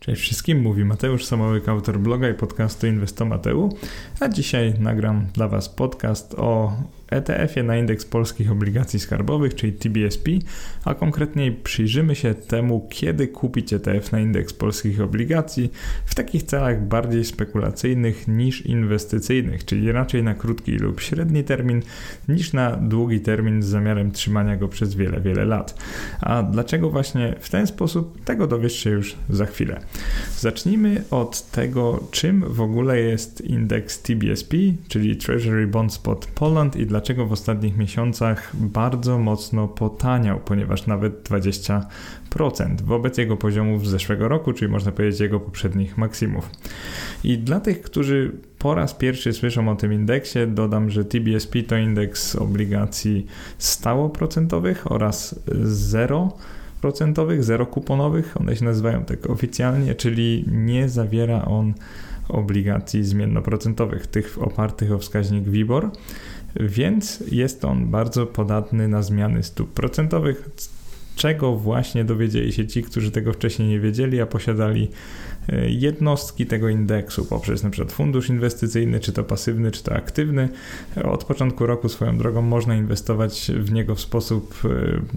Cześć wszystkim, mówi Mateusz Samołyk, autor bloga i podcastu Inwestomateu, a dzisiaj nagram dla Was podcast o ETF-ie na indeks polskich obligacji skarbowych, czyli TBSP, a konkretniej przyjrzymy się temu, kiedy kupić ETF na indeks polskich obligacji w takich celach bardziej spekulacyjnych niż inwestycyjnych, czyli raczej na krótki lub średni termin niż na długi termin z zamiarem trzymania go przez wiele, wiele lat. A dlaczego właśnie w ten sposób, tego dowiesz się już za chwilę. Zacznijmy od tego, czym w ogóle jest indeks TBSP, czyli Treasury Bond Spot Poland i dlaczego w ostatnich miesiącach bardzo mocno potaniał, ponieważ nawet 20% wobec jego poziomów z zeszłego roku, czyli można powiedzieć jego poprzednich maksimów. I dla tych, którzy po raz pierwszy słyszą o tym indeksie, dodam, że TBSP to indeks obligacji stałoprocentowych oraz zero procentowych, zero kuponowych, one się nazywają tak oficjalnie, czyli nie zawiera on obligacji zmiennoprocentowych, tych opartych o wskaźnik WIBOR, więc jest on bardzo podatny na zmiany stóp procentowych, czego właśnie dowiedzieli się ci, którzy tego wcześniej nie wiedzieli, a posiadali jednostki tego indeksu poprzez np. fundusz inwestycyjny, czy to pasywny, czy to aktywny. Od początku roku swoją drogą można inwestować w niego w sposób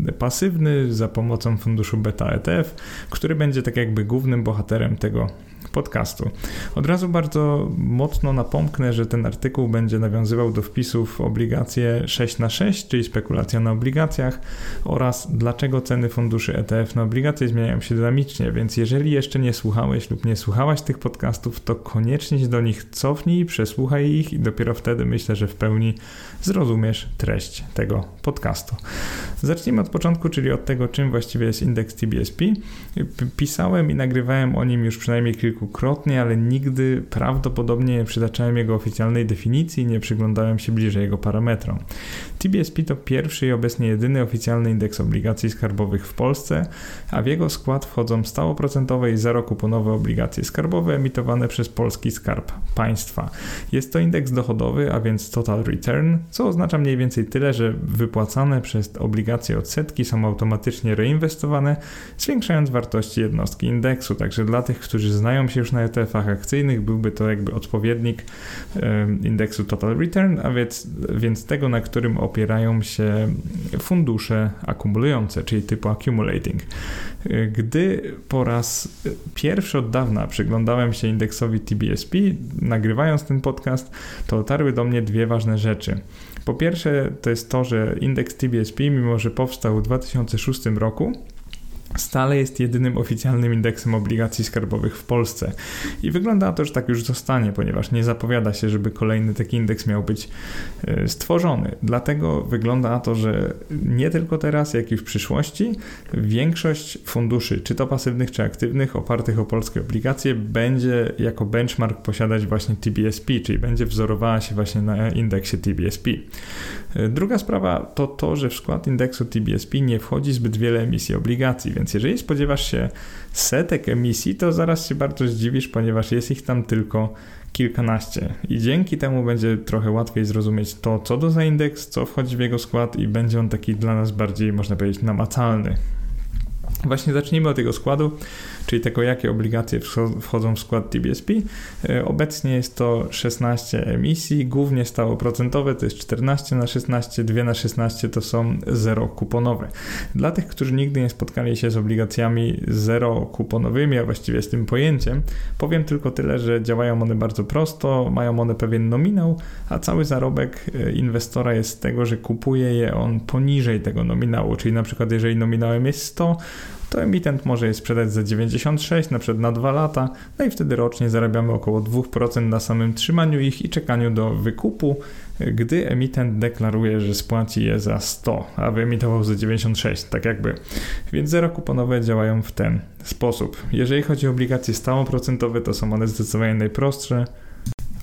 e, pasywny za pomocą funduszu Beta ETF, który będzie tak jakby głównym bohaterem tego podcastu. Od razu bardzo mocno napomknę, że ten artykuł będzie nawiązywał do wpisów obligacje 6 na 6, czyli spekulacja na obligacjach oraz dlaczego ceny funduszy ETF na obligacje zmieniają się dynamicznie, więc jeżeli jeszcze nie słuchałeś lub nie słuchałaś tych podcastów, to koniecznie się do nich cofnij, przesłuchaj ich i dopiero wtedy myślę, że w pełni zrozumiesz treść tego podcastu. Zacznijmy od początku, czyli od tego, czym właściwie jest indeks TBSP. Pisałem i nagrywałem o nim już przynajmniej kilkukrotnie, ale nigdy prawdopodobnie nie przytaczałem jego oficjalnej definicji i nie przyglądałem się bliżej jego parametrom. TBSP to pierwszy i obecnie jedyny oficjalny indeks obligacji skarbowych w Polsce, a w jego skład wchodzą stałoprocentowe i zerokuponowe obligacje skarbowe emitowane przez polski skarb państwa. Jest to indeks dochodowy, a więc total return, co oznacza mniej więcej tyle, że wypłacane przez obligacje odsetki są automatycznie reinwestowane, zwiększając wartości jednostki indeksu. Także dla tych, którzy znają się już na ETF-ach akcyjnych, byłby to jakby odpowiednik indeksu total return, a więc, więc tego, na którym opierają się fundusze akumulujące, czyli typu accumulating. Gdy po raz pierwszy od dawna przyglądałem się indeksowi TBSP, nagrywając ten podcast, to dotarły do mnie dwie ważne rzeczy. Po pierwsze, to jest to, że indeks TBSP, mimo że powstał w 2006 roku, stale jest jedynym oficjalnym indeksem obligacji skarbowych w Polsce. I wygląda to, że tak już zostanie, ponieważ nie zapowiada się, żeby kolejny taki indeks miał być e, stworzony. Dlatego wygląda na to, że nie tylko teraz, jak i w przyszłości większość funduszy, czy to pasywnych, czy aktywnych, opartych o polskie obligacje, będzie jako benchmark posiadać właśnie TBSP, czyli będzie wzorowała się właśnie na indeksie TBSP. E, druga sprawa to to, że w skład indeksu TBSP nie wchodzi zbyt wiele emisji obligacji, więc jeżeli spodziewasz się setek emisji, to zaraz się bardzo zdziwisz, ponieważ jest ich tam tylko kilkanaście. I dzięki temu będzie trochę łatwiej zrozumieć to, co to za indeks, co wchodzi w jego skład i będzie on taki dla nas bardziej, można powiedzieć, namacalny. Właśnie zacznijmy od tego składu, czyli tego, jakie obligacje wchodzą w skład TBSP. E, obecnie jest to 16 emisji, głównie stałoprocentowe, to jest 14 na 16, 2 na 16 to są zero kuponowe. Dla tych, którzy nigdy nie spotkali się z obligacjami zero kuponowymi, a właściwie z tym pojęciem, powiem tylko tyle, że działają one bardzo prosto, mają one pewien nominał, a cały zarobek e, inwestora jest z tego, że kupuje je on poniżej tego nominału, czyli na przykład jeżeli nominałem jest 100, to emitent może je sprzedać za 96, na przykład na 2 lata, no i wtedy rocznie zarabiamy około 2% na samym trzymaniu ich i czekaniu do wykupu, gdy emitent deklaruje, że spłaci je za 100, a wyemitował za 96, tak jakby. Więc zero kuponowe działają w ten sposób. Jeżeli chodzi o obligacje stałoprocentowe, to są one zdecydowanie najprostsze,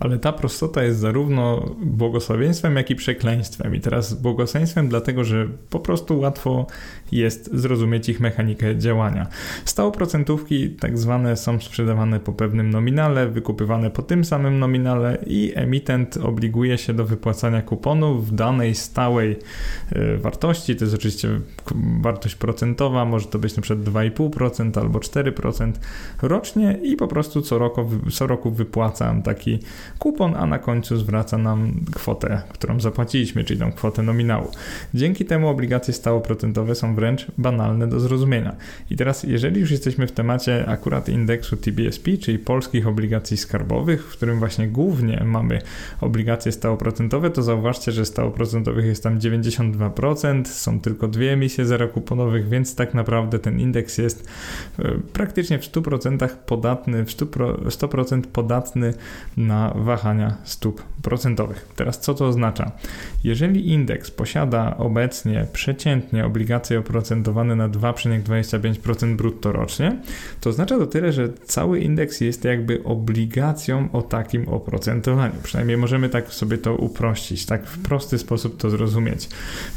ale ta prostota jest zarówno błogosławieństwem, jak i przekleństwem. I teraz błogosławieństwem dlatego, że po prostu łatwo jest zrozumieć ich mechanikę działania. Stałoprocentówki tak zwane są sprzedawane po pewnym nominale, wykupywane po tym samym nominale i emitent obliguje się do wypłacania kuponów w danej stałej e, wartości. To jest oczywiście wartość procentowa, może to być przykład 2,5% albo 4% rocznie i po prostu co roku, co roku wypłacam taki kupon, a na końcu zwraca nam kwotę, którą zapłaciliśmy, czyli tą kwotę nominału. Dzięki temu obligacje stałoprocentowe są wręcz banalne do zrozumienia. I teraz, jeżeli już jesteśmy w temacie akurat indeksu TBSP, czyli polskich obligacji skarbowych, w którym właśnie głównie mamy obligacje stałoprocentowe, to zauważcie, że stałoprocentowych jest tam 92%, są tylko dwie emisje zerokuponowych, więc tak naprawdę ten indeks jest e, praktycznie w 100% podatny, w 100% podatny na wahania stóp procentowych. Teraz co to oznacza? Jeżeli indeks posiada obecnie przeciętnie obligacje oprocentowane na 2,25% brutto rocznie, to oznacza to tyle, że cały indeks jest jakby obligacją o takim oprocentowaniu. Przynajmniej możemy tak sobie to uprościć, tak w prosty sposób to zrozumieć.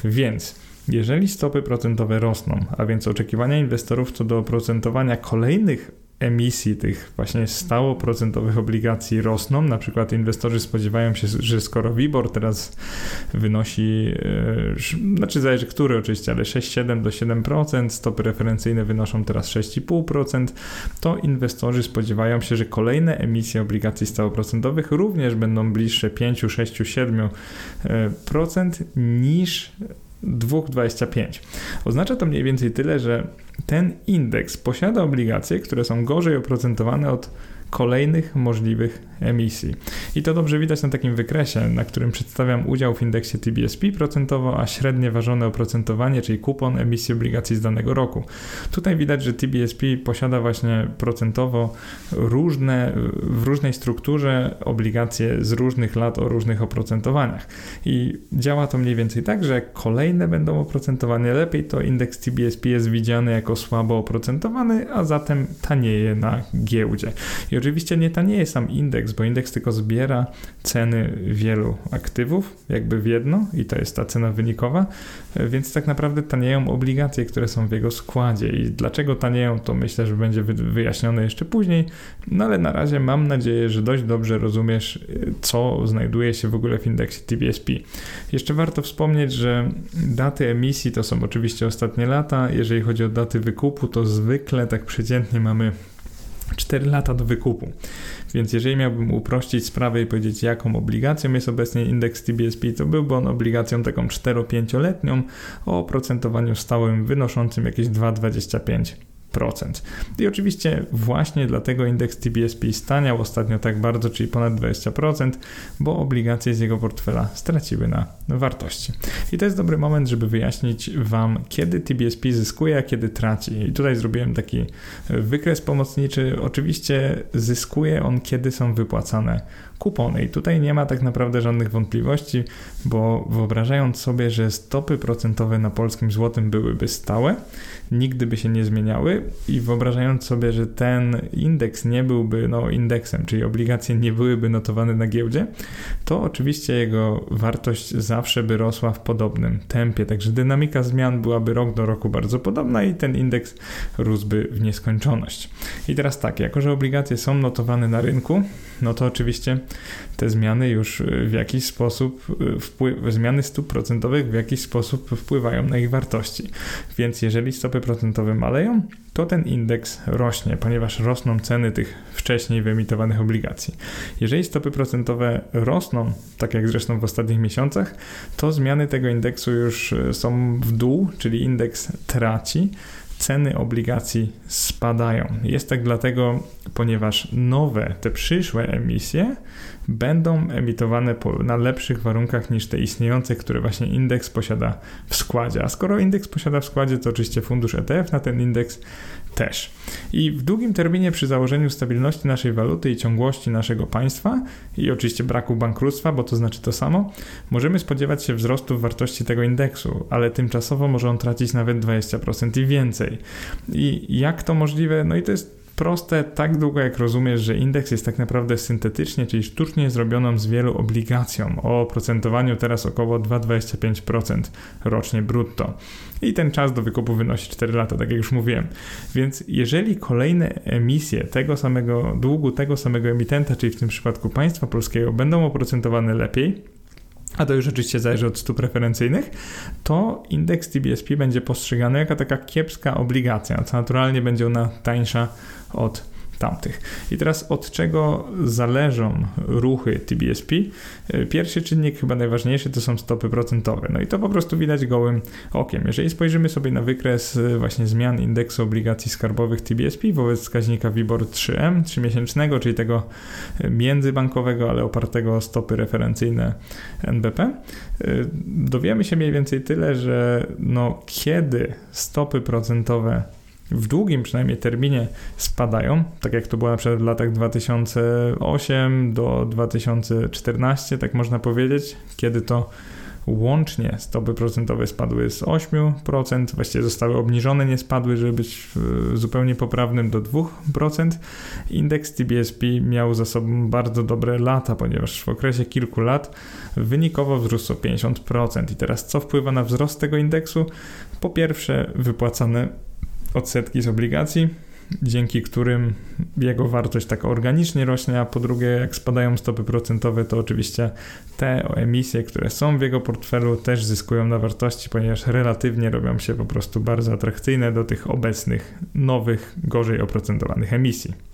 Więc jeżeli stopy procentowe rosną, a więc oczekiwania inwestorów co do oprocentowania kolejnych emisji tych właśnie stało procentowych obligacji rosną. Na przykład inwestorzy spodziewają się, że skoro WIBOR teraz wynosi, e, znaczy zależy który oczywiście, ale 6,7 do 7%, stopy referencyjne wynoszą teraz 6,5%, to inwestorzy spodziewają się, że kolejne emisje obligacji stałoprocentowych również będą bliższe 5, 6, 7% niż 2,25. Oznacza to mniej więcej tyle, że ten indeks posiada obligacje, które są gorzej oprocentowane od kolejnych możliwych emisji. I to dobrze widać na takim wykresie, na którym przedstawiam udział w indeksie TBSP procentowo, a średnie ważone oprocentowanie, czyli kupon emisji obligacji z danego roku. Tutaj widać, że TBSP posiada właśnie procentowo różne, w różnej strukturze obligacje z różnych lat o różnych oprocentowaniach. I działa to mniej więcej tak, że kolejne będą oprocentowane lepiej, to indeks TBSP jest widziany jako słabo oprocentowany, a zatem tanieje na giełdzie. I oczywiście nie tanieje sam indeks, bo indeks tylko zbiera ceny wielu aktywów, jakby w jedno, i to jest ta cena wynikowa, więc tak naprawdę tanieją obligacje, które są w jego składzie. I dlaczego tanieją, to myślę, że będzie wyjaśnione jeszcze później, no ale na razie mam nadzieję, że dość dobrze rozumiesz, co znajduje się w ogóle w indeksie TBSP. Jeszcze warto wspomnieć, że daty emisji to są oczywiście ostatnie lata. Jeżeli chodzi o daty wykupu, to zwykle tak przeciętnie mamy 4 lata do wykupu. Więc jeżeli miałbym uprościć sprawę i powiedzieć, jaką obligacją jest obecnie indeks TBSP, to byłby on obligacją taką 4-5-letnią o oprocentowaniu stałym wynoszącym jakieś 2,25%. I oczywiście właśnie dlatego indeks TBSP staniał ostatnio tak bardzo, czyli ponad 20%, bo obligacje z jego portfela straciły na wartości. I to jest dobry moment, żeby wyjaśnić Wam, kiedy TBSP zyskuje, a kiedy traci. I tutaj zrobiłem taki wykres pomocniczy. Oczywiście zyskuje on, kiedy są wypłacane kupony. I tutaj nie ma tak naprawdę żadnych wątpliwości, bo wyobrażając sobie, że stopy procentowe na polskim złotym byłyby stałe, nigdy by się nie zmieniały i wyobrażając sobie, że ten indeks nie byłby no, indeksem, czyli obligacje nie byłyby notowane na giełdzie, to oczywiście jego wartość zawsze by rosła w podobnym tempie. Także dynamika zmian byłaby rok do roku bardzo podobna i ten indeks rósłby w nieskończoność. I teraz tak, jako że obligacje są notowane na rynku, no to oczywiście te zmiany już w jakiś sposób, wpływ, zmiany stóp procentowych w jakiś sposób wpływają na ich wartości. Więc jeżeli stopy procentowe maleją, to ten indeks rośnie, ponieważ rosną ceny tych wcześniej wyemitowanych obligacji. Jeżeli stopy procentowe rosną, tak jak zresztą w ostatnich miesiącach, to zmiany tego indeksu już są w dół, czyli indeks traci, ceny obligacji spadają. Jest tak dlatego, ponieważ nowe, te przyszłe emisje będą emitowane po, na lepszych warunkach niż te istniejące, które właśnie indeks posiada w składzie. A skoro indeks posiada w składzie, to oczywiście fundusz ETF na ten indeks też. I w długim terminie przy założeniu stabilności naszej waluty i ciągłości naszego państwa i oczywiście braku bankructwa, bo to znaczy to samo, możemy spodziewać się wzrostu wartości tego indeksu, ale tymczasowo może on tracić nawet 20% i więcej. I jak to możliwe? No i to jest proste tak długo, jak rozumiesz, że indeks jest tak naprawdę syntetycznie, czyli sztucznie zrobioną z wielu obligacją o oprocentowaniu teraz około 2,25% rocznie brutto. I ten czas do wykupu wynosi 4 lata, tak jak już mówiłem. Więc jeżeli kolejne emisje tego samego długu, tego samego emitenta, czyli w tym przypadku państwa polskiego, będą oprocentowane lepiej, a to już oczywiście zależy od stóp preferencyjnych, to indeks TBSP będzie postrzegany jako taka kiepska obligacja, co naturalnie będzie ona tańsza od tamtych. I teraz od czego zależą ruchy TBSP? Pierwszy czynnik, chyba najważniejszy, to są stopy procentowe. No i to po prostu widać gołym okiem. Jeżeli spojrzymy sobie na wykres właśnie zmian indeksu obligacji skarbowych TBSP wobec wskaźnika WIBOR 3M, 3-miesięcznego, czyli tego międzybankowego, ale opartego o stopy referencyjne NBP, dowiemy się mniej więcej tyle, że no kiedy stopy procentowe w długim przynajmniej terminie spadają, tak jak to było na przykład w latach 2008 do 2014, tak można powiedzieć, kiedy to łącznie stopy procentowe spadły z 8%, właściwie zostały obniżone, nie spadły, żeby być e, zupełnie poprawnym do 2%. Indeks TBSP miał za sobą bardzo dobre lata, ponieważ w okresie kilku lat wynikowo wzrósł o 50%. I teraz co wpływa na wzrost tego indeksu? Po pierwsze wypłacane odsetki z obligacji, dzięki którym jego wartość tak organicznie rośnie, a po drugie, jak spadają stopy procentowe, to oczywiście te emisje, które są w jego portfelu, też zyskują na wartości, ponieważ relatywnie robią się po prostu bardzo atrakcyjne do tych obecnych, nowych, gorzej oprocentowanych emisji.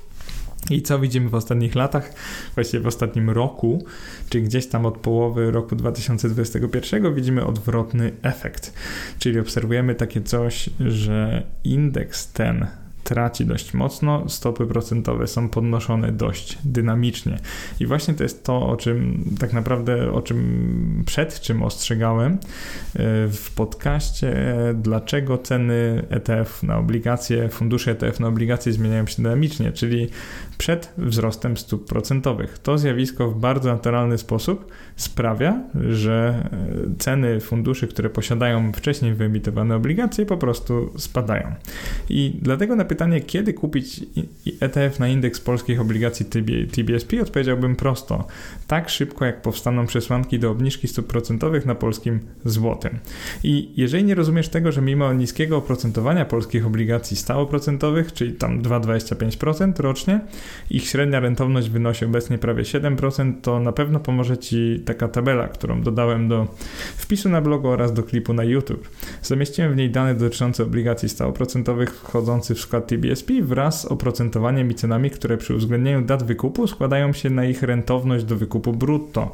I co widzimy w ostatnich latach, właściwie w ostatnim roku, czy gdzieś tam od połowy roku 2021 widzimy odwrotny efekt. Czyli obserwujemy takie coś, że indeks ten traci dość mocno, stopy procentowe są podnoszone dość dynamicznie. I właśnie to jest to, o czym tak naprawdę, o czym przed czym ostrzegałem e, w podcaście, dlaczego ceny ETF na obligacje, fundusze ETF na obligacje zmieniają się dynamicznie, czyli przed wzrostem stóp procentowych. To zjawisko w bardzo naturalny sposób sprawia, że e, ceny funduszy, które posiadają wcześniej wyemitowane obligacje, po prostu spadają. I dlatego na pytanie, kiedy kupić ETF na indeks polskich obligacji TBSP, odpowiedziałbym prosto. Tak szybko, jak powstaną przesłanki do obniżki stóp procentowych na polskim złotym. I jeżeli nie rozumiesz tego, że mimo niskiego oprocentowania polskich obligacji stałoprocentowych, czyli tam 2,25% rocznie, ich średnia rentowność wynosi obecnie prawie 7%, to na pewno pomoże Ci taka tabela, którą dodałem do wpisu na blogu oraz do klipu na YouTube. Zamieściłem w niej dane dotyczące obligacji stałoprocentowych wchodzących w skład TBSP wraz z oprocentowaniem i cenami, które przy uwzględnieniu dat wykupu składają się na ich rentowność do wykupu brutto,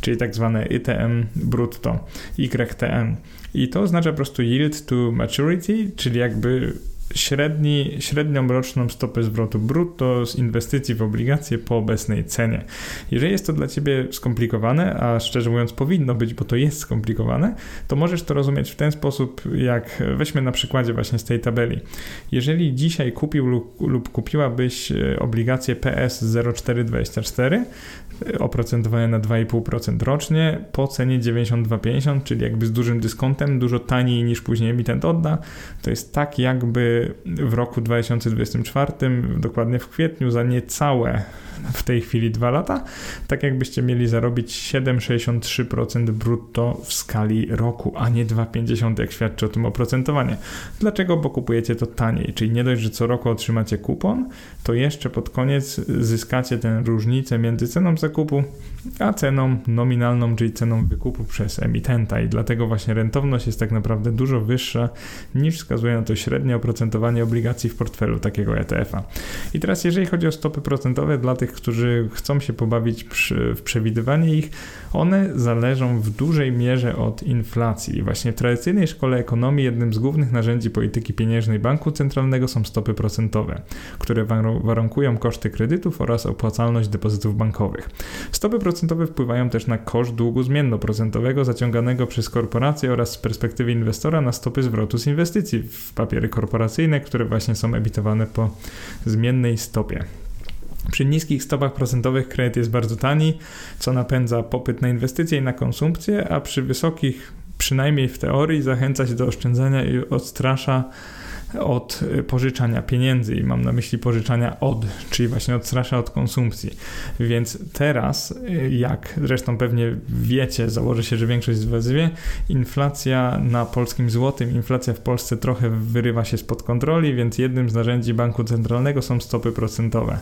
czyli tak zwane ITM brutto, YTM. I to oznacza po prostu yield to maturity, czyli jakby średni, średnią roczną stopę zwrotu brutto z inwestycji w obligacje po obecnej cenie. Jeżeli jest to dla Ciebie skomplikowane, a szczerze mówiąc powinno być, bo to jest skomplikowane, to możesz to rozumieć w ten sposób, jak weźmy na przykładzie właśnie z tej tabeli. Jeżeli dzisiaj kupił lub, lub kupiłabyś obligacje PS 0424, oprocentowane na 2,5% rocznie po cenie 92,50, czyli jakby z dużym dyskontem, dużo taniej niż później emitent odda. To jest tak jakby w roku 2024, dokładnie w kwietniu, za niecałe w tej chwili 2 lata, tak jakbyście mieli zarobić 7,63% brutto w skali roku, a nie 2,50 jak świadczy o tym oprocentowanie. Dlaczego? Bo kupujecie to taniej, czyli nie dość, że co roku otrzymacie kupon, to jeszcze pod koniec zyskacie tę różnicę między ceną zakupu a ceną nominalną, czyli ceną wykupu przez emitenta i dlatego właśnie rentowność jest tak naprawdę dużo wyższa niż wskazuje na to średnie oprocentowanie obligacji w portfelu takiego ETF-a. I teraz jeżeli chodzi o stopy procentowe dla tych, którzy chcą się pobawić przy, w przewidywanie ich, one zależą w dużej mierze od inflacji. Właśnie w tradycyjnej szkole ekonomii jednym z głównych narzędzi polityki pieniężnej banku centralnego są stopy procentowe, które warunkują koszty kredytów oraz opłacalność depozytów bankowych. Stopy procentowe wpływają też na koszt długu zmiennoprocentowego zaciąganego przez korporacje oraz z perspektywy inwestora na stopy zwrotu z inwestycji w papiery korporacyjne, które właśnie są emitowane po zmiennej stopie. Przy niskich stopach procentowych kredyt jest bardzo tani, co napędza popyt na inwestycje i na konsumpcję, a przy wysokich, przynajmniej w teorii, zachęca się do oszczędzania i odstrasza od pożyczania pieniędzy i mam na myśli pożyczania od, czyli właśnie odstrasza od konsumpcji. Więc teraz, jak zresztą pewnie wiecie, założę się, że większość z Was wie, inflacja na polskim złotym, inflacja w Polsce trochę wyrywa się spod kontroli, więc jednym z narzędzi banku centralnego są stopy procentowe,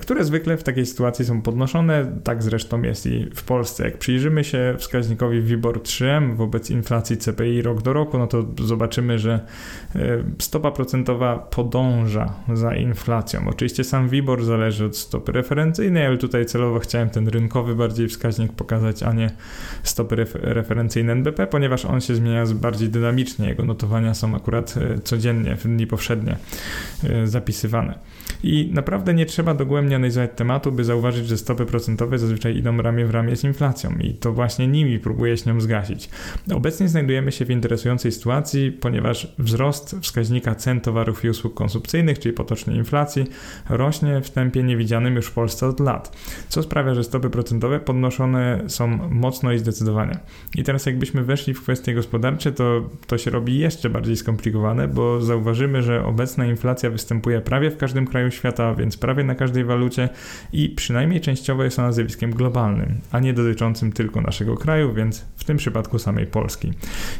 które zwykle w takiej sytuacji są podnoszone, tak zresztą jest i w Polsce. Jak przyjrzymy się wskaźnikowi WIBOR 3M wobec inflacji CPI rok do roku, no to zobaczymy, że stopa procentowa podąża za inflacją. Oczywiście sam WIBOR zależy od stopy referencyjnej, ale tutaj celowo chciałem ten rynkowy bardziej wskaźnik pokazać, a nie stopy referencyjne NBP, ponieważ on się zmienia bardziej dynamicznie. Jego notowania są akurat e, codziennie, w dni powszednie e, zapisywane. I naprawdę nie trzeba dogłębnie analizować tematu, by zauważyć, że stopy procentowe zazwyczaj idą ramię w ramię z inflacją i to właśnie nimi próbuje się nią zgasić. Obecnie znajdujemy się w interesującej sytuacji, ponieważ wzrost wskaźnika cen towarów i usług konsumpcyjnych, czyli potocznie inflacji, rośnie w tempie niewidzianym już w Polsce od lat, co sprawia, że stopy procentowe podnoszone są mocno i zdecydowanie. I teraz jakbyśmy weszli w kwestie gospodarcze, to to się robi jeszcze bardziej skomplikowane, bo zauważymy, że obecna inflacja występuje prawie w każdym kraju świata, więc prawie na każdej walucie i przynajmniej częściowo jest ona zjawiskiem globalnym, a nie dotyczącym tylko naszego kraju, więc w tym przypadku samej Polski.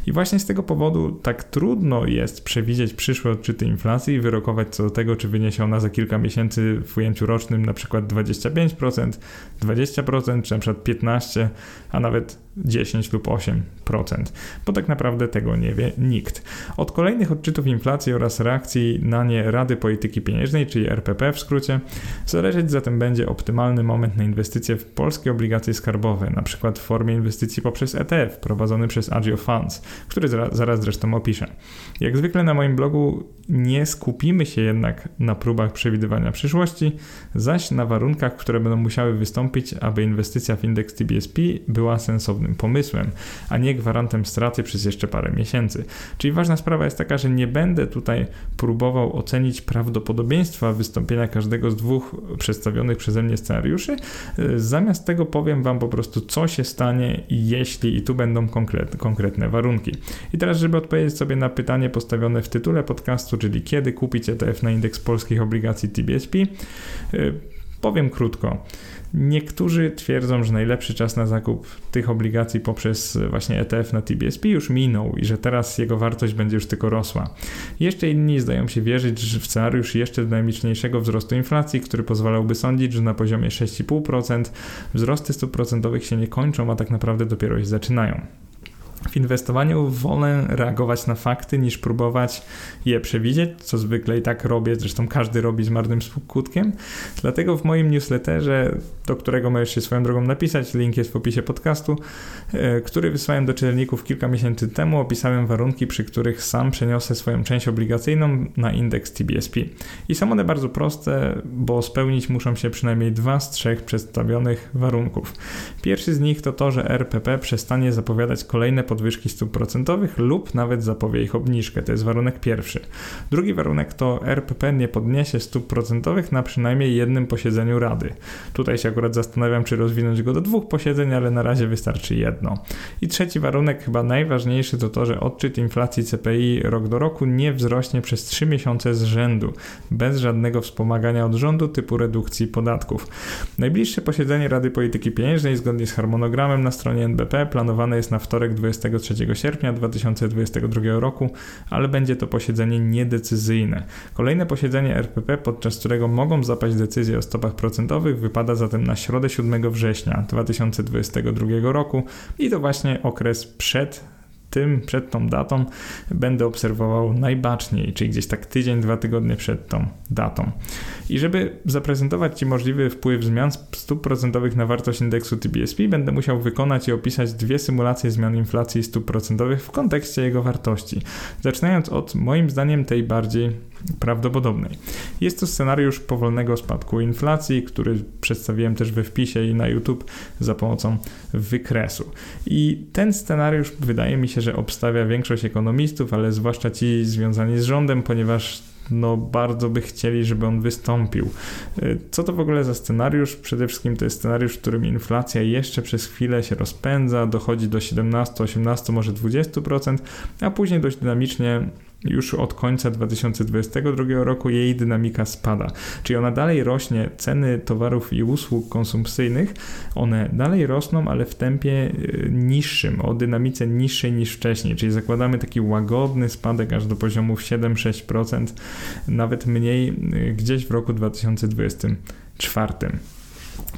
I właśnie z tego powodu tak trudno jest przewidzieć przyszłe odczyty inflacji i wyrokować co do tego, czy wyniesie ona za kilka miesięcy w ujęciu rocznym na przykład 25%, 20% czy na przykład 15%, a nawet 10 lub 8%, bo tak naprawdę tego nie wie nikt. Od kolejnych odczytów inflacji oraz reakcji na nie Rady Polityki Pieniężnej, czyli RPP w skrócie, zależeć zatem będzie optymalny moment na inwestycje w polskie obligacje skarbowe, przykład w formie inwestycji poprzez ETF prowadzony przez Agio Funds, który zaraz zresztą opiszę. Jak zwykle na moim blogu nie skupimy się jednak na próbach przewidywania przyszłości, zaś na warunkach, które będą musiały wystąpić, aby inwestycja w indeks TBSP była sensownym pomysłem, a nie gwarantem straty przez jeszcze parę miesięcy. Czyli ważna sprawa jest taka, że nie będę tutaj próbował ocenić prawdopodobieństwa wystąpienia każdego z dwóch przedstawionych przeze mnie scenariuszy. Zamiast tego powiem Wam po prostu, co się stanie, jeśli i tu będą konkretne warunki. I teraz, żeby odpowiedzieć sobie na pytanie postawione w tytule podcastu, czyli kiedy kupić ETF na indeks polskich obligacji TBSP, y, powiem krótko. Niektórzy twierdzą, że najlepszy czas na zakup tych obligacji poprzez właśnie ETF na TBSP już minął i że teraz jego wartość będzie już tylko rosła. Jeszcze inni zdają się wierzyć w scenariusz jeszcze dynamiczniejszego wzrostu inflacji, który pozwalałby sądzić, że na poziomie 6,5% wzrosty stóp procentowych się nie kończą, a tak naprawdę dopiero się zaczynają. W inwestowaniu wolę reagować na fakty niż próbować je przewidzieć, co zwykle i tak robię, zresztą każdy robi z marnym skutkiem. Dlatego w moim newsletterze, do którego możesz się swoją drogą napisać, link jest w opisie podcastu, e, który wysłałem do czytelników kilka miesięcy temu, opisałem warunki, przy których sam przeniosę swoją część obligacyjną na indeks TBSP. I są one bardzo proste, bo spełnić muszą się przynajmniej dwa z trzech przedstawionych warunków. Pierwszy z nich to to, że RPP przestanie zapowiadać kolejne podwyżki stóp procentowych lub nawet zapowie ich obniżkę. To jest warunek pierwszy. Drugi warunek to RPP nie podniesie stóp procentowych na przynajmniej jednym posiedzeniu Rady. Tutaj się akurat zastanawiam, czy rozwinąć go do dwóch posiedzeń, ale na razie wystarczy jedno. I trzeci warunek, chyba najważniejszy, to to, że odczyt inflacji CPI rok do roku nie wzrośnie przez 3 miesiące z rzędu, bez żadnego wspomagania od rządu typu redukcji podatków. Najbliższe posiedzenie Rady Polityki Pieniężnej zgodnie z harmonogramem na stronie NBP planowane jest na wtorek 20 23 sierpnia 2022 roku, ale będzie to posiedzenie niedecyzyjne. Kolejne posiedzenie RPP, podczas którego mogą zapaść decyzje o stopach procentowych, wypada zatem na środę 7 września 2022 roku i to właśnie okres przed tym, przed tą datą będę obserwował najbaczniej, czyli gdzieś tak tydzień, dwa tygodnie przed tą datą. I żeby zaprezentować Ci możliwy wpływ zmian stóp procentowych na wartość indeksu TBSP, będę musiał wykonać i opisać dwie symulacje zmian inflacji stóp procentowych w kontekście jego wartości. Zaczynając od moim zdaniem tej bardziej prawdopodobnej. Jest to scenariusz powolnego spadku inflacji, który przedstawiłem też we wpisie i na YouTube za pomocą wykresu. I ten scenariusz wydaje mi się, że obstawia większość ekonomistów, ale zwłaszcza ci związani z rządem, ponieważ no bardzo by chcieli, żeby on wystąpił. Y, co to w ogóle za scenariusz? Przede wszystkim to jest scenariusz, w którym inflacja jeszcze przez chwilę się rozpędza, dochodzi do 17, 18, może 20%, a później dość dynamicznie już od końca 2022 roku jej dynamika spada. Czyli ona dalej rośnie, ceny towarów i usług konsumpcyjnych, one dalej rosną, ale w tempie y, niższym, o dynamice niższej niż wcześniej. Czyli zakładamy taki łagodny spadek aż do poziomów 7-6%, nawet mniej y, gdzieś w roku 2024.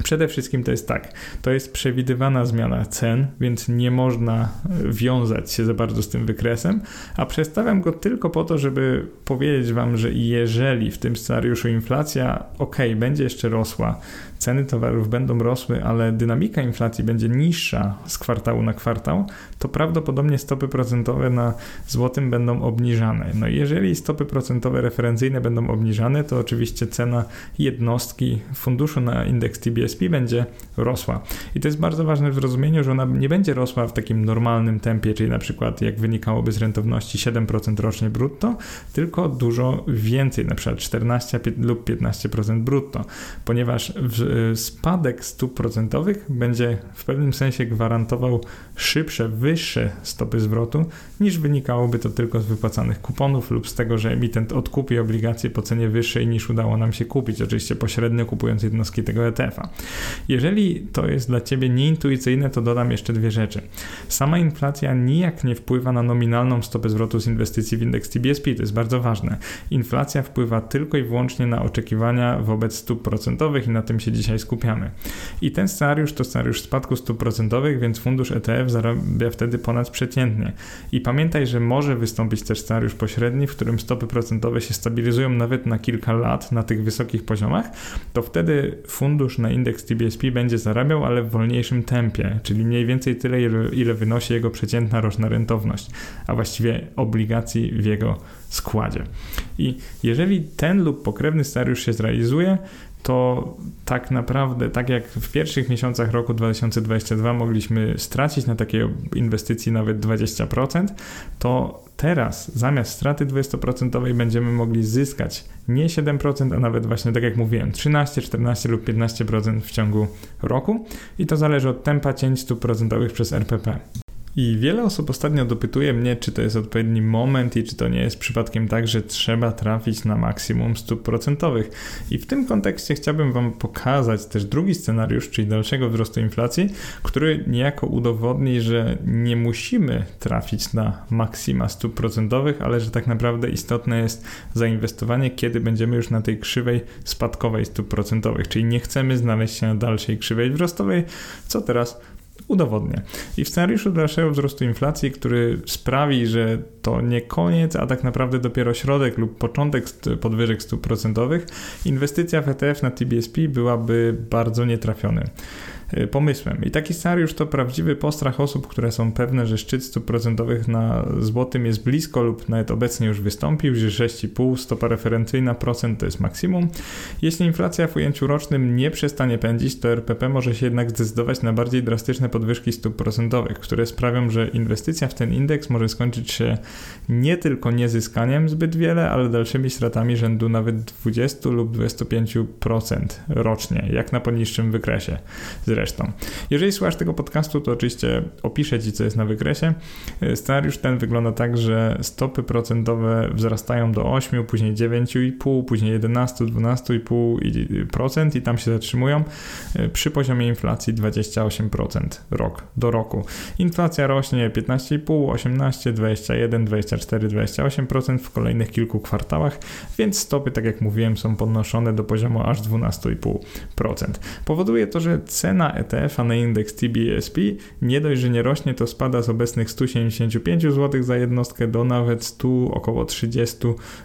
Przede wszystkim to jest tak, to jest przewidywana zmiana cen, więc nie można wiązać się za bardzo z tym wykresem, a przedstawiam go tylko po to, żeby powiedzieć Wam, że jeżeli w tym scenariuszu inflacja ok, będzie jeszcze rosła, ceny towarów będą rosły, ale dynamika inflacji będzie niższa z kwartału na kwartał, to prawdopodobnie stopy procentowe na złotym będą obniżane. No i jeżeli stopy procentowe referencyjne będą obniżane, to oczywiście cena jednostki funduszu na indeks TBSP będzie rosła. I to jest bardzo ważne w rozumieniu, że ona nie będzie rosła w takim normalnym tempie, czyli na przykład jak wynikałoby z rentowności 7% rocznie brutto, tylko dużo więcej, na przykład 14 lub 15% brutto, ponieważ w spadek stóp procentowych będzie w pewnym sensie gwarantował szybsze, wyższe stopy zwrotu niż wynikałoby to tylko z wypłacanych kuponów lub z tego, że emitent odkupi obligacje po cenie wyższej niż udało nam się kupić, oczywiście pośrednio kupując jednostki tego ETF-a. Jeżeli to jest dla Ciebie nieintuicyjne, to dodam jeszcze dwie rzeczy. Sama inflacja nijak nie wpływa na nominalną stopę zwrotu z inwestycji w indeks TBSP, to jest bardzo ważne. Inflacja wpływa tylko i wyłącznie na oczekiwania wobec stóp procentowych i na tym się dzisiaj skupiamy. I ten scenariusz to scenariusz spadku stóp procentowych, więc fundusz ETF zarabia wtedy ponadprzeciętnie. I pamiętaj, że może wystąpić też scenariusz pośredni, w którym stopy procentowe się stabilizują nawet na kilka lat na tych wysokich poziomach, to wtedy fundusz na indeks TBSP będzie zarabiał, ale w wolniejszym tempie, czyli mniej więcej tyle, ile, ile wynosi jego przeciętna roczna rentowność, a właściwie obligacji w jego składzie. I jeżeli ten lub pokrewny scenariusz się zrealizuje, to tak naprawdę, tak jak w pierwszych miesiącach roku 2022 mogliśmy stracić na takiej inwestycji nawet 20%, to teraz zamiast straty 20% będziemy mogli zyskać nie 7%, a nawet właśnie tak jak mówiłem, 13, 14 lub 15% w ciągu roku i to zależy od tempa cięć stóp procentowych przez RPP. I wiele osób ostatnio dopytuje mnie, czy to jest odpowiedni moment i czy to nie jest przypadkiem tak, że trzeba trafić na maksimum stóp procentowych. I w tym kontekście chciałbym Wam pokazać też drugi scenariusz, czyli dalszego wzrostu inflacji, który niejako udowodni, że nie musimy trafić na maksima stóp procentowych, ale że tak naprawdę istotne jest zainwestowanie, kiedy będziemy już na tej krzywej spadkowej stóp procentowych, czyli nie chcemy znaleźć się na dalszej krzywej wzrostowej, co teraz udowodnię. I w scenariuszu dalszego wzrostu inflacji, który sprawi, że to nie koniec, a tak naprawdę dopiero środek lub początek podwyżek stóp procentowych, inwestycja w ETF na TBSP byłaby bardzo nietrafiony. Y, pomysłem. I taki scenariusz to prawdziwy postrach osób, które są pewne, że szczyt stóp procentowych na złotym jest blisko lub nawet obecnie już wystąpił, że 6,5 stopa referencyjna procent to jest maksimum. Jeśli inflacja w ujęciu rocznym nie przestanie pędzić, to RPP może się jednak zdecydować na bardziej drastyczne podwyżki stóp procentowych, które sprawią, że inwestycja w ten indeks może skończyć się nie tylko niezyskaniem zbyt wiele, ale dalszymi stratami rzędu nawet 20 lub 25% rocznie, jak na poniższym wykresie zresztą Jeżeli słuchasz tego podcastu, to oczywiście opiszę Ci, co jest na wykresie. Scenariusz ten wygląda tak, że stopy procentowe wzrastają do 8, później 9,5, później 11, 12,5% i tam się zatrzymują przy poziomie inflacji 28% rok do roku. Inflacja rośnie 15,5, 18, 21, 24, 28% w kolejnych kilku kwartałach, więc stopy, tak jak mówiłem, są podnoszone do poziomu aż 12,5%. Powoduje to, że cena ETF-a na indeks TBSP nie dość, że nie rośnie, to spada z obecnych 175 zł za jednostkę do nawet 100, około 30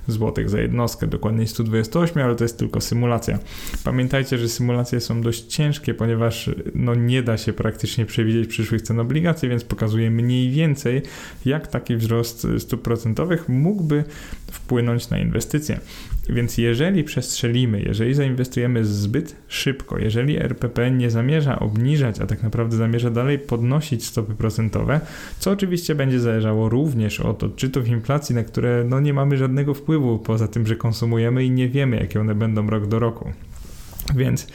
zł za jednostkę, dokładniej 128, ale to jest tylko symulacja. Pamiętajcie, że symulacje są dość ciężkie, ponieważ no, nie da się praktycznie przewidzieć przyszłych cen obligacji, więc pokazuje mniej więcej, jak taki wzrost stóp procentowych mógłby wpłynąć na inwestycje. Więc jeżeli przestrzelimy, jeżeli zainwestujemy zbyt szybko, jeżeli RPP nie zamierza obniżać, a tak naprawdę zamierza dalej podnosić stopy procentowe, co oczywiście będzie zależało również od odczytów inflacji, na które no nie mamy żadnego wpływu, poza tym, że konsumujemy i nie wiemy, jakie one będą rok do roku. Więc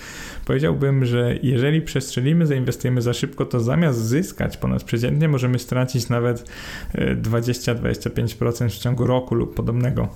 powiedziałbym, że jeżeli przestrzelimy, zainwestujemy za szybko, to zamiast zyskać ponadprzeciętnie, możemy stracić nawet 20-25% w ciągu roku lub podobnego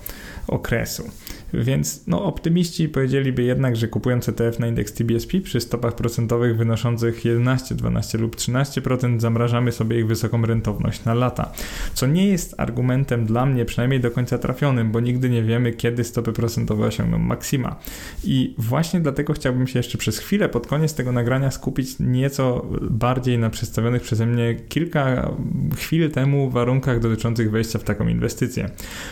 okresu. Więc no, optymiści powiedzieliby jednak, że kupując ETF na indeks TBSP przy stopach procentowych wynoszących 11, 12 lub 13% zamrażamy sobie ich wysoką rentowność na lata. Co nie jest argumentem dla mnie przynajmniej do końca trafionym, bo nigdy nie wiemy, kiedy stopy procentowe osiągną maksima. I właśnie dlatego chciałbym się jeszcze przez chwilę pod koniec tego nagrania skupić nieco bardziej na przedstawionych przeze mnie kilka chwil temu warunkach dotyczących wejścia w taką inwestycję.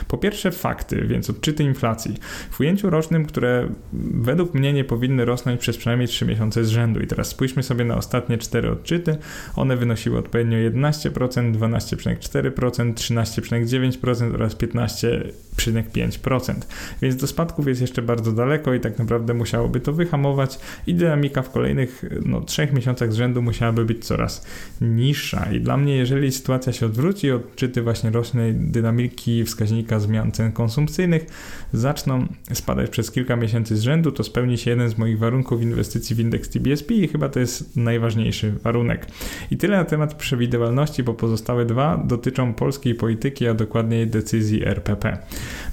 Po pierwsze fakty, więc odczyty inflacji w ujęciu rocznym, które według mnie nie powinny rosnąć przez przynajmniej 3 miesiące z rzędu. I teraz spójrzmy sobie na ostatnie 4 odczyty. One wynosiły odpowiednio 11%, 12,4%, 13,9% oraz 15,5%. Więc do spadków jest jeszcze bardzo daleko i tak naprawdę musiałoby to wyhamować i dynamika w kolejnych no, 3 miesiącach z rzędu musiałaby być coraz niższa. I dla mnie, jeżeli sytuacja się odwróci, odczyty właśnie rocznej dynamiki wskaźnika zmian cen konsumpcyjnych zaczną spadać przez kilka miesięcy z rzędu, to spełni się jeden z moich warunków inwestycji w indeks TBSP i chyba to jest najważniejszy warunek. I tyle na temat przewidywalności, bo pozostałe dwa dotyczą polskiej polityki, a dokładniej decyzji RPP.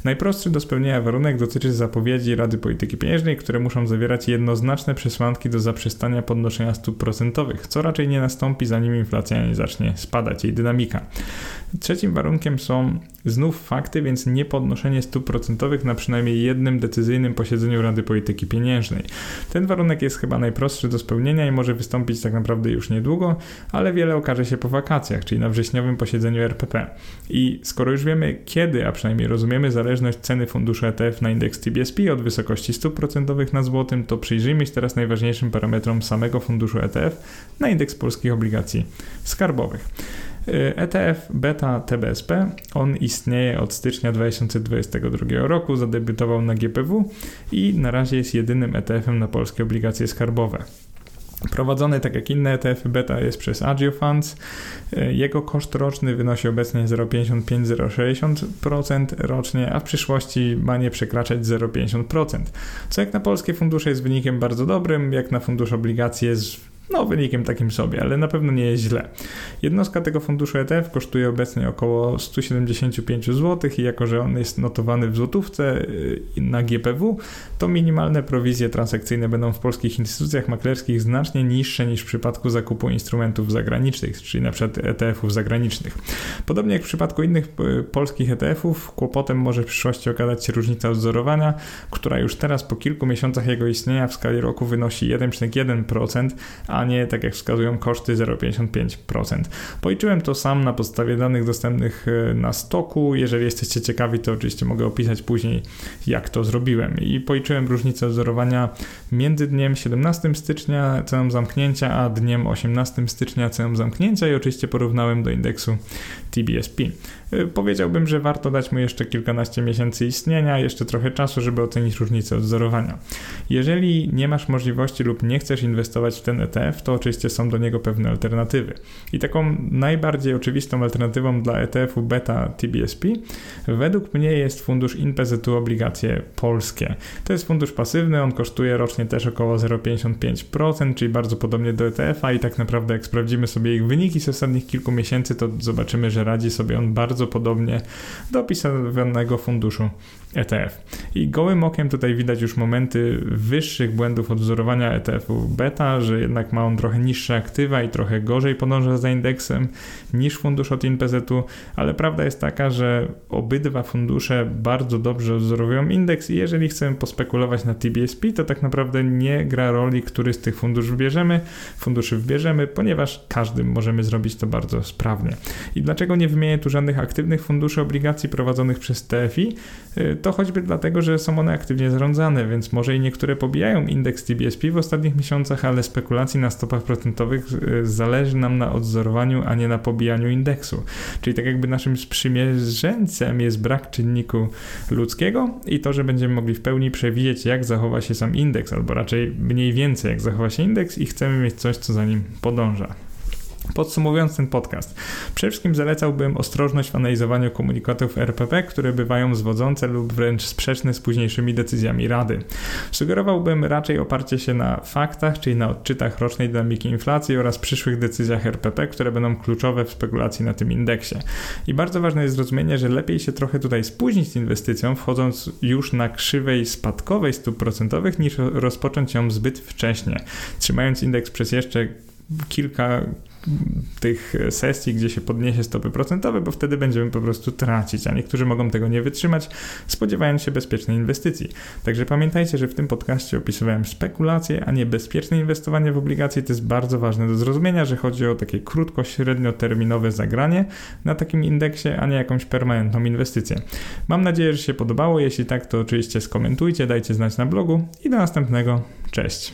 Najprostszy do spełnienia warunek dotyczy zapowiedzi Rady Polityki Pieniężnej, które muszą zawierać jednoznaczne przesłanki do zaprzestania podnoszenia stóp procentowych, co raczej nie nastąpi zanim inflacja nie zacznie spadać, jej dynamika. Trzecim warunkiem są znów fakty, więc nie podnoszenie stóp procentowych na przynajmniej jednym decyzyjnym posiedzeniu Rady Polityki Pieniężnej. Ten warunek jest chyba najprostszy do spełnienia i może wystąpić tak naprawdę już niedługo, ale wiele okaże się po wakacjach, czyli na wrześniowym posiedzeniu RPP. I skoro już wiemy kiedy, a przynajmniej rozumiemy zależność ceny funduszu ETF na indeks TBSP od wysokości stóp procentowych na złotym, to przyjrzyjmy się teraz najważniejszym parametrom samego funduszu ETF na indeks polskich obligacji skarbowych. ETF Beta TBSP, on istnieje od stycznia 2022 roku, zadebiutował na GPW i na razie jest jedynym ETF-em na polskie obligacje skarbowe. Prowadzony tak jak inne ETF beta jest przez Agio Funds. Jego koszt roczny wynosi obecnie 0,55-0,60% rocznie, a w przyszłości ma nie przekraczać 0,50%. Co jak na polskie fundusze jest wynikiem bardzo dobrym, jak na fundusz obligacji jest no, wynikiem takim sobie, ale na pewno nie jest źle. Jednostka tego funduszu ETF kosztuje obecnie około 175 zł i jako, że on jest notowany w złotówce y, na GPW, to minimalne prowizje transakcyjne będą w polskich instytucjach maklerskich znacznie niższe niż w przypadku zakupu instrumentów zagranicznych, czyli np. ETF-ów zagranicznych. Podobnie jak w przypadku innych y, polskich ETF-ów, kłopotem może w przyszłości okazać się różnica odzorowania, która już teraz po kilku miesiącach jego istnienia w skali roku wynosi 1,1%, a a nie tak jak wskazują koszty 0,55%. Policzyłem to sam na podstawie danych dostępnych e, na stoku. Jeżeli jesteście ciekawi, to oczywiście mogę opisać później, jak to zrobiłem. I policzyłem różnicę odzorowania między dniem 17 stycznia, ceną zamknięcia, a dniem 18 stycznia, ceną zamknięcia i oczywiście porównałem do indeksu TBSP. Y, powiedziałbym, że warto dać mu jeszcze kilkanaście miesięcy istnienia, jeszcze trochę czasu, żeby ocenić różnicę odzorowania. Jeżeli nie masz możliwości lub nie chcesz inwestować w ten ETF, to oczywiście są do niego pewne alternatywy. I taką najbardziej oczywistą alternatywą dla ETF-u beta TBSP według mnie jest fundusz InPZU obligacje polskie. To jest fundusz pasywny, on kosztuje rocznie też około 0,55%, czyli bardzo podobnie do ETF-a i tak naprawdę jak sprawdzimy sobie ich wyniki z ostatnich kilku miesięcy, to zobaczymy, że radzi sobie on bardzo bardzo podobnie do opisanego funduszu ETF. I gołym okiem tutaj widać już momenty wyższych błędów odwzorowania ETF-u beta, że jednak ma on trochę niższe aktywa i trochę gorzej podąża za indeksem niż fundusz od INPZ-u, ale prawda jest taka, że obydwa fundusze bardzo dobrze odwzorowują indeks i jeżeli chcemy pospekulować na TBSP, to tak naprawdę nie gra roli, który z tych funduszy wybierzemy, funduszy wybierzemy, ponieważ każdym możemy zrobić to bardzo sprawnie. I dlaczego nie wymienię tu żadnych aktywnych funduszy obligacji prowadzonych przez TFI? Y, to choćby dlatego, że są one aktywnie zarządzane, więc może i niektóre pobijają indeks TBSP w ostatnich miesiącach, ale spekulacji na stopach procentowych y, zależy nam na odzorowaniu, a nie na pobijaniu indeksu. Czyli tak jakby naszym sprzymierzeńcem jest brak czynniku ludzkiego i to, że będziemy mogli w pełni przewidzieć, jak zachowa się sam indeks, albo raczej mniej więcej, jak zachowa się indeks i chcemy mieć coś, co za nim podąża. Podsumowując ten podcast, przede wszystkim zalecałbym ostrożność w analizowaniu komunikatów RPP, które bywają zwodzące lub wręcz sprzeczne z późniejszymi decyzjami Rady. Sugerowałbym raczej oparcie się na faktach, czyli na odczytach rocznej dynamiki inflacji oraz przyszłych decyzjach RPP, które będą kluczowe w spekulacji na tym indeksie. I bardzo ważne jest zrozumienie, że lepiej się trochę tutaj spóźnić z inwestycją, wchodząc już na krzywej spadkowej stóp procentowych, niż rozpocząć ją zbyt wcześnie, trzymając indeks przez jeszcze kilka tych sesji, gdzie się podniesie stopy procentowe, bo wtedy będziemy po prostu tracić, a niektórzy mogą tego nie wytrzymać, spodziewając się bezpiecznej inwestycji. Także pamiętajcie, że w tym podcaście opisywałem spekulacje, a nie bezpieczne inwestowanie w obligacje. To jest bardzo ważne do zrozumienia, że chodzi o takie krótko-średnioterminowe zagranie na takim indeksie, a nie jakąś permanentną inwestycję. Mam nadzieję, że się podobało. Jeśli tak, to oczywiście skomentujcie, dajcie znać na blogu i do następnego. Cześć.